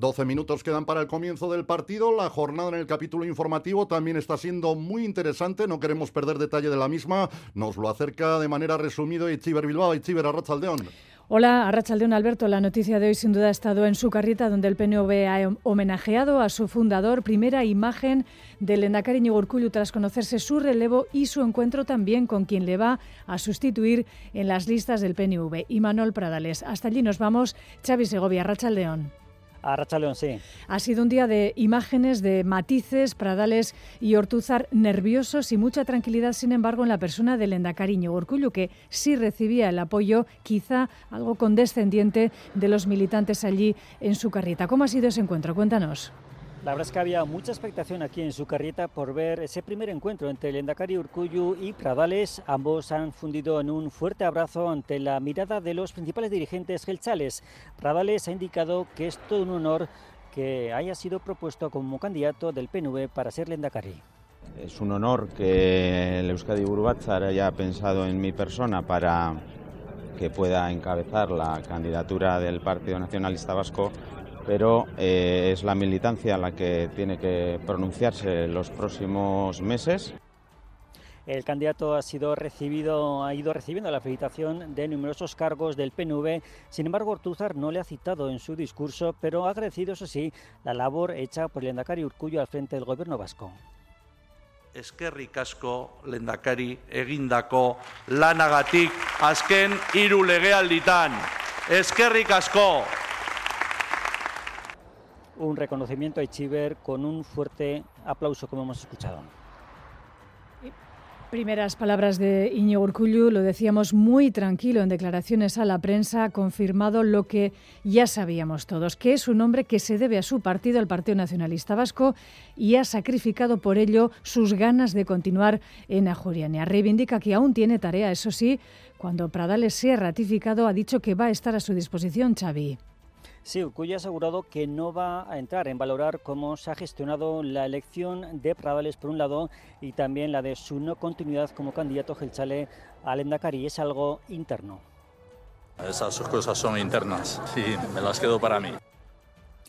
12 minutos quedan para el comienzo del partido. La jornada en el capítulo informativo también está siendo muy interesante. No queremos perder detalle de la misma. Nos lo acerca de manera resumida Itziber Bilbao, Itziber Arrachaldeón. Hola, Arrachaldeón Alberto. La noticia de hoy sin duda ha estado en su carrita, donde el PNV ha homenajeado a su fundador. Primera imagen del Endacari Urcullu tras conocerse su relevo y su encuentro también con quien le va a sustituir en las listas del PNV, Imanol Pradales. Hasta allí nos vamos. Xavi Segovia, Arrachaldeón. A sí. Ha sido un día de imágenes, de matices, Pradales y Ortúzar nerviosos y mucha tranquilidad, sin embargo, en la persona del Endacariño Orcullo, que sí recibía el apoyo, quizá algo condescendiente, de los militantes allí en su carrita. ¿Cómo ha sido ese encuentro? Cuéntanos. La verdad es que había mucha expectación aquí en su carrieta por ver ese primer encuentro entre el Endacari Urcuyu y Pradales. Ambos han fundido en un fuerte abrazo ante la mirada de los principales dirigentes gelchales. Pradales ha indicado que es todo un honor que haya sido propuesto como candidato del PNV para ser Lendakari. Es un honor que el Euskadi Burubatzar haya pensado en mi persona para que pueda encabezar la candidatura del Partido Nacionalista Vasco pero eh, es la militancia la que tiene que pronunciarse en los próximos meses. El candidato ha sido recibido, ha ido recibiendo la felicitación de numerosos cargos del PNV. Sin embargo, Ortúzar no le ha citado en su discurso, pero ha agradecido, eso sí, la labor hecha por el Endacari Urcullo al frente del gobierno vasco. Eskerrik asko lendakari egindako lanagatik azken hiru legealditan. Eskerrik asko un reconocimiento a Echiver con un fuerte aplauso, como hemos escuchado. Primeras palabras de Iñigo Urcullu, lo decíamos muy tranquilo en declaraciones a la prensa, ha confirmado lo que ya sabíamos todos, que es un hombre que se debe a su partido, el Partido Nacionalista Vasco, y ha sacrificado por ello sus ganas de continuar en Ajuriania. Reivindica que aún tiene tarea, eso sí, cuando Pradales sea ratificado, ha dicho que va a estar a su disposición, Xavi. Sí, Urcuya ha asegurado que no va a entrar en valorar cómo se ha gestionado la elección de Pradales por un lado y también la de su no continuidad como candidato Gelchale al Endacari. Es algo interno. Esas cosas son internas y me las quedo para mí.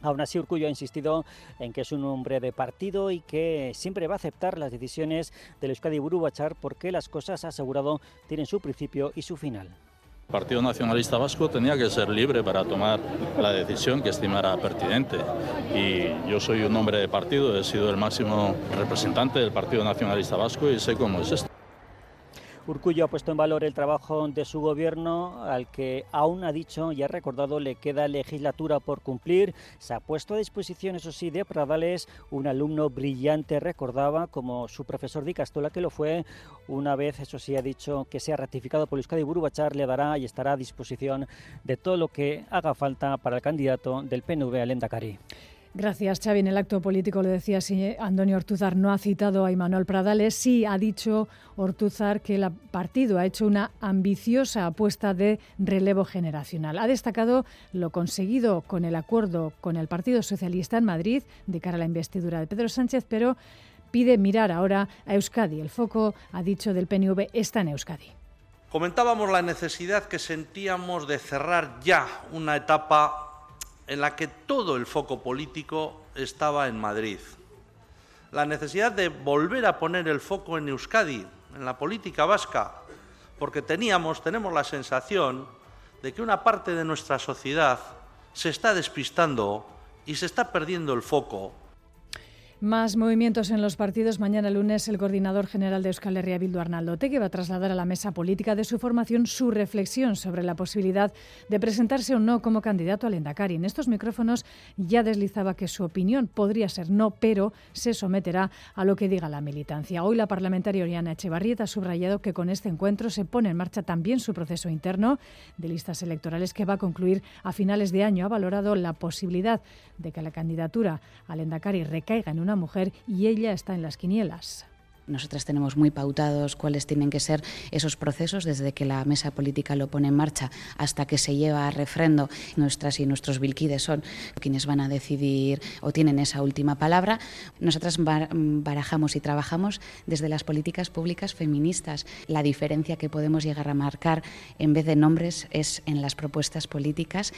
Aún así, Urcullo ha insistido en que es un hombre de partido y que siempre va a aceptar las decisiones del Euskadi Burubachar porque las cosas, ha asegurado, tienen su principio y su final. Partido Nacionalista Vasco tenía que ser libre para tomar la decisión que estimara pertinente. Y yo soy un hombre de partido, he sido el máximo representante del Partido Nacionalista Vasco y sé cómo es esto. Urcullo ha puesto en valor el trabajo de su gobierno, al que aún ha dicho y ha recordado le queda legislatura por cumplir. Se ha puesto a disposición, eso sí, de Pradales, un alumno brillante, recordaba, como su profesor Di Castola, que lo fue. Una vez, eso sí, ha dicho que sea ratificado por Euskadi Burubachar, le dará y estará a disposición de todo lo que haga falta para el candidato del PNV al Endacari. Gracias, Xavi. En el acto político lo decía Antonio Ortuzar no ha citado a Imanuel Pradales. Sí ha dicho Ortuzar que el partido ha hecho una ambiciosa apuesta de relevo generacional. Ha destacado lo conseguido con el acuerdo con el Partido Socialista en Madrid de cara a la investidura de Pedro Sánchez, pero pide mirar ahora a Euskadi. El foco, ha dicho, del PNV está en Euskadi. Comentábamos la necesidad que sentíamos de cerrar ya una etapa en la que todo el foco político estaba en Madrid. La necesidad de volver a poner el foco en Euskadi, en la política vasca, porque teníamos, tenemos la sensación de que una parte de nuestra sociedad se está despistando y se está perdiendo el foco más movimientos en los partidos. Mañana lunes el coordinador general de Euskal Herria Bildu, Arnaldo Tegui, va a trasladar a la mesa política de su formación su reflexión sobre la posibilidad de presentarse o no como candidato al Endacari. En estos micrófonos ya deslizaba que su opinión podría ser no, pero se someterá a lo que diga la militancia. Hoy la parlamentaria Oriana Echevarrieta ha subrayado que con este encuentro se pone en marcha también su proceso interno de listas electorales que va a concluir a finales de año. Ha valorado la posibilidad de que la candidatura al Endacari recaiga en una mujer y ella está en las quinielas. Nosotras tenemos muy pautados cuáles tienen que ser esos procesos desde que la mesa política lo pone en marcha hasta que se lleva a refrendo. Nuestras y nuestros bilquides son quienes van a decidir o tienen esa última palabra. Nosotras barajamos y trabajamos desde las políticas públicas feministas. La diferencia que podemos llegar a marcar en vez de nombres es en las propuestas políticas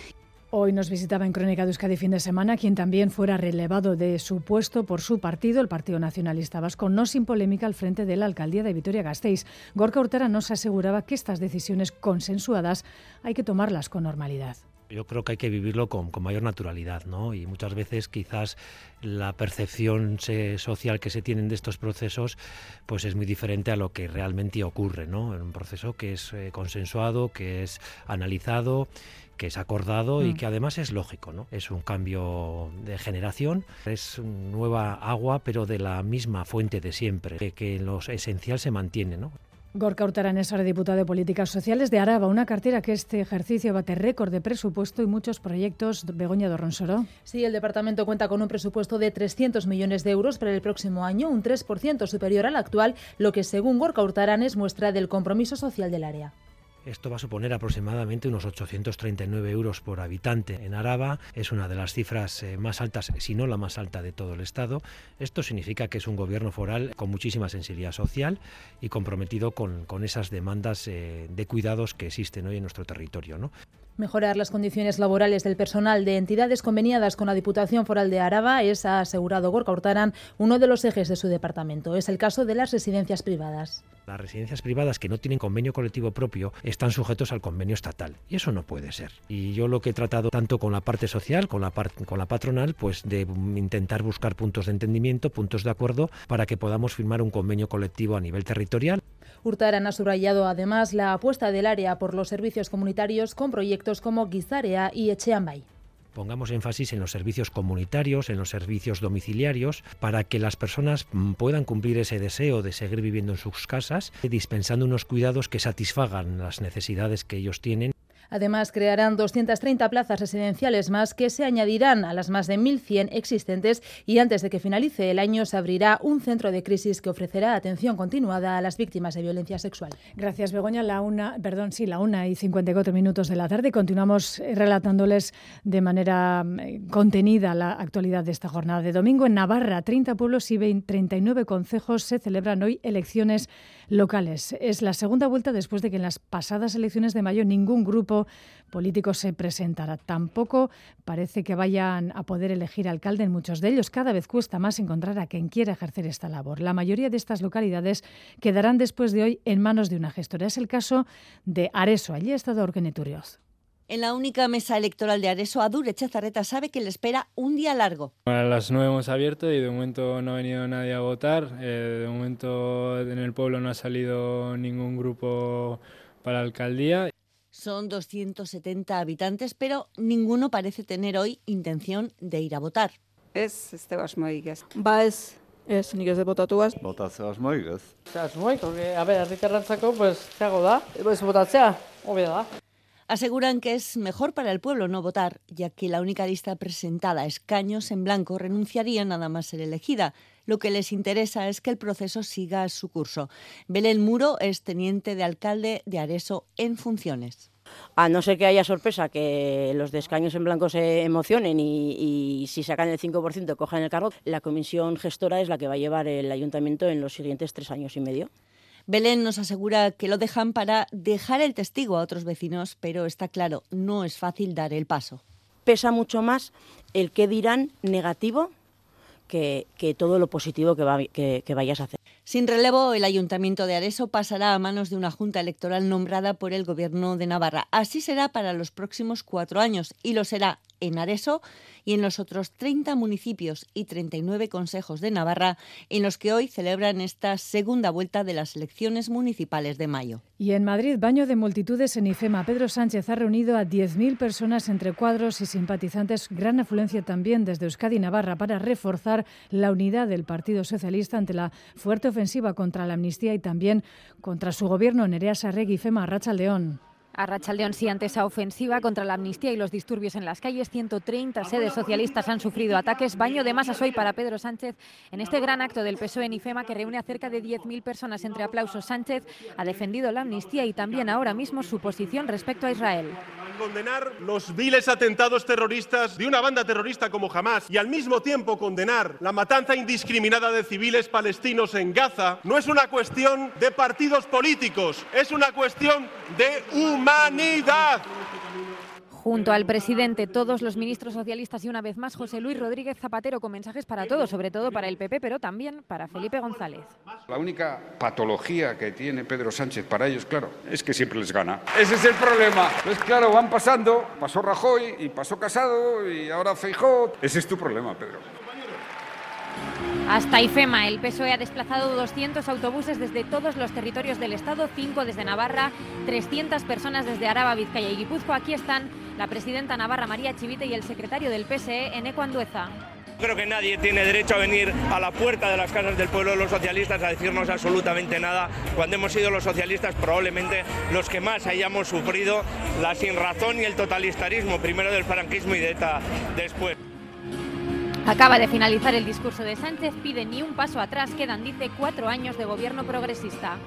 Hoy nos visitaba en Crónica de Euskadi fin de semana quien también fuera relevado de su puesto por su partido, el Partido Nacionalista Vasco, no sin polémica al frente de la alcaldía de Vitoria-Gasteiz. Gorka Urtara nos aseguraba que estas decisiones consensuadas hay que tomarlas con normalidad yo creo que hay que vivirlo con, mayor naturalidad, ¿no? Y muchas veces quizás la percepción social que se tienen de estos procesos pues es muy diferente a lo que realmente ocurre, ¿no? En un proceso que es eh, consensuado, que es analizado que es acordado y mm. que además es lógico, ¿no? Es un cambio de generación, es nueva agua, pero de la misma fuente de siempre, que, que lo esencial se mantiene, ¿no? Gorka Urtaran es ahora diputado de Políticas Sociales de Araba, una cartera que este ejercicio bate récord de presupuesto y muchos proyectos. Begoña Dorronsoro. Sí, el departamento cuenta con un presupuesto de 300 millones de euros para el próximo año, un 3% superior al actual, lo que según Gorka Urtaran es muestra del compromiso social del área. Esto va a suponer aproximadamente unos 839 euros por habitante en Araba. Es una de las cifras eh, más altas, si no la más alta de todo el Estado. Esto significa que es un gobierno foral con muchísima sensibilidad social y comprometido con, esas demandas eh, de cuidados que existen hoy en nuestro territorio. ¿no? Mejorar las condiciones laborales del personal de entidades conveniadas con la Diputación Foral de Araba es, ha asegurado Gorka Hurtaran, uno de los ejes de su departamento. Es el caso de las residencias privadas. Las residencias privadas que no tienen convenio colectivo propio están sujetos al convenio estatal y eso no puede ser. Y yo lo que he tratado tanto con la parte social, con la, con la patronal, pues de intentar buscar puntos de entendimiento, puntos de acuerdo para que podamos firmar un convenio colectivo a nivel territorial. Hurtaran ha subrayado además la apuesta del área por los servicios comunitarios con proyectos como Guizarea y Echeambay pongamos énfasis en los servicios comunitarios, en los servicios domiciliarios, para que las personas mm, puedan cumplir ese deseo de seguir viviendo en sus casas, dispensando unos cuidados que satisfagan las necesidades que ellos tienen Además, crearán 230 plazas residenciales más que se añadirán a las más de 1.100 existentes y antes de que finalice el año se abrirá un centro de crisis que ofrecerá atención continuada a las víctimas de violencia sexual. Gracias, Begoña. La una, perdón, sí, la una y 54 minutos de la tarde. Continuamos eh, relatándoles de manera eh, contenida la actualidad de esta jornada de domingo. En Navarra, 30 pueblos y 39 concejos se celebran hoy elecciones locales. Es la segunda vuelta después de que en las pasadas elecciones de mayo ningún grupo político se presentará. Tampoco parece que vayan a poder elegir alcalde en muchos de ellos. Cada vez cuesta más encontrar a quien quiera ejercer esta labor. La mayoría de estas localidades quedarán después de hoy en manos de una gestora. Es el caso de Areso. Allí ha estado Orgeneturioz. En la única mesa electoral de Areso, Adur Echazarreta sabe que le espera un día largo. A las nueve hemos abierto y de momento no ha venido nadie a votar. Eh, de momento en el pueblo no ha salido ningún grupo para la alcaldía. Son 270 habitantes, pero ninguno parece tener hoy intención de ir a votar. Es este asmoik ez. Ba ez, ez, nik ez de botatuaz. Botatzea asmoik ez. Asmoik, porque, a ver, herritarrantzako, pues, zeago da, pues, botatzea, obvio da. Aseguran que es mejor para el pueblo no votar, ya que la única lista presentada a escaños en blanco renunciaría nada más ser elegida. Lo que les interesa es que el proceso siga su curso. Belén Muro es teniente de alcalde de Areso en funciones. A no ser que haya sorpresa, que los de escaños en blanco se emocionen y, y si sacan el 5% cojan el cargo, la comisión gestora es la que va a llevar el ayuntamiento en los siguientes tres años y medio. Belén nos asegura que lo dejan para dejar el testigo a otros vecinos, pero está claro, no es fácil dar el paso. Pesa mucho más el que dirán negativo que, todo lo positivo que, que vayas a hacer. Sin relevo, el Ayuntamiento de Areso pasará a manos de una Junta Electoral nombrada por el Gobierno de Navarra. Así será para los próximos cuatro años y lo será en Areso y en los otros 30 municipios y 39 consejos de Navarra en los que hoy celebran esta segunda vuelta de las elecciones municipales de mayo. Y en Madrid, baño de multitudes en IFEMA. Pedro Sánchez ha reunido a 10.000 personas entre cuadros y simpatizantes, gran afluencia también desde Euskadi y Navarra para reforzar la unidad del Partido Socialista ante la fuerte ofensiva contra la amnistía y también contra su gobierno. Nerea Sarregui, IFEMA, Racha León. A Rachaldeón, sí, ante esa ofensiva contra la amnistía y los disturbios en las calles, 130 sedes socialistas han sufrido ataques. Baño de masas hoy para Pedro Sánchez en este gran acto del PSOE en IFEMA que reúne a cerca de 10.000 personas entre aplausos. Sánchez ha defendido la amnistía y también ahora mismo su posición respecto a Israel. Condenar los viles atentados terroristas de una banda terrorista como Hamas y al mismo tiempo condenar la matanza indiscriminada de civiles palestinos en Gaza no es una cuestión de partidos políticos, es una cuestión de humanidad. Junto al presidente, todos los ministros socialistas y una vez más José Luis Rodríguez Zapatero con mensajes para todos, sobre todo para el PP, pero también para Felipe González. La única patología que tiene Pedro Sánchez para ellos, claro, es que siempre les gana. Ese es el problema. Pues claro, van pasando, pasó Rajoy y pasó Casado y ahora Feijó. Ese es tu problema, Pedro. Hasta IFEMA, el PSOE ha desplazado 200 autobuses desde todos los territorios del Estado, 5 desde Navarra, 300 personas desde Araba, Vizcaya y Guipúzcoa. Aquí están la presidenta Navarra María Chivite y el secretario del PSE, Eneco Andueza. Creo que nadie tiene derecho a venir a la puerta de las casas del pueblo de los socialistas a decirnos absolutamente nada, cuando hemos sido los socialistas probablemente los que más hayamos sufrido la sinrazón y el totalitarismo, primero del franquismo y de ETA después. Acaba de finalizar el discurso de Sánchez, pide ni un paso atrás, quedan, dice, cuatro años de gobierno progresista.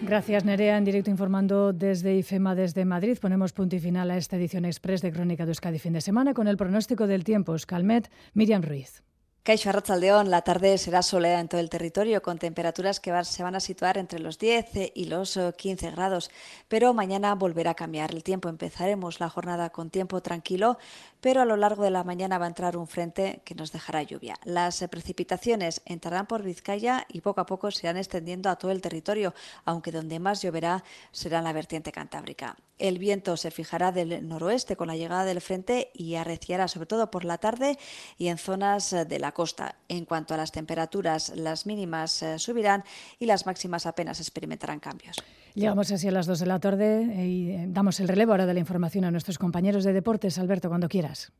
Gracias, Nerea. En directo informando desde IFEMA, desde Madrid. Ponemos punto y final a esta edición express de Crónica de Euskadi fin de semana con el pronóstico del tiempo. Calmet, Miriam Ruiz. Caixo Arrachaldeón, la tarde será soleada en todo el territorio con temperaturas que se van a situar entre los 10 y los 15 grados, pero mañana volverá a cambiar el tiempo. Empezaremos la jornada con tiempo tranquilo, pero a lo largo de la mañana va a entrar un frente que nos dejará lluvia. Las precipitaciones entrarán por Vizcaya y poco a poco se irán extendiendo a todo el territorio, aunque donde más lloverá será en la vertiente cantábrica. El viento se fijará del noroeste con la llegada del frente y arreciará sobre todo por la tarde y en zonas de la costa. En cuanto a las temperaturas, las mínimas eh, subirán y las máximas apenas experimentarán cambios. Llegamos así a las 2 de la tarde y eh, damos el relevo ahora de la información a nuestros compañeros de deportes. Alberto, cuando quieras.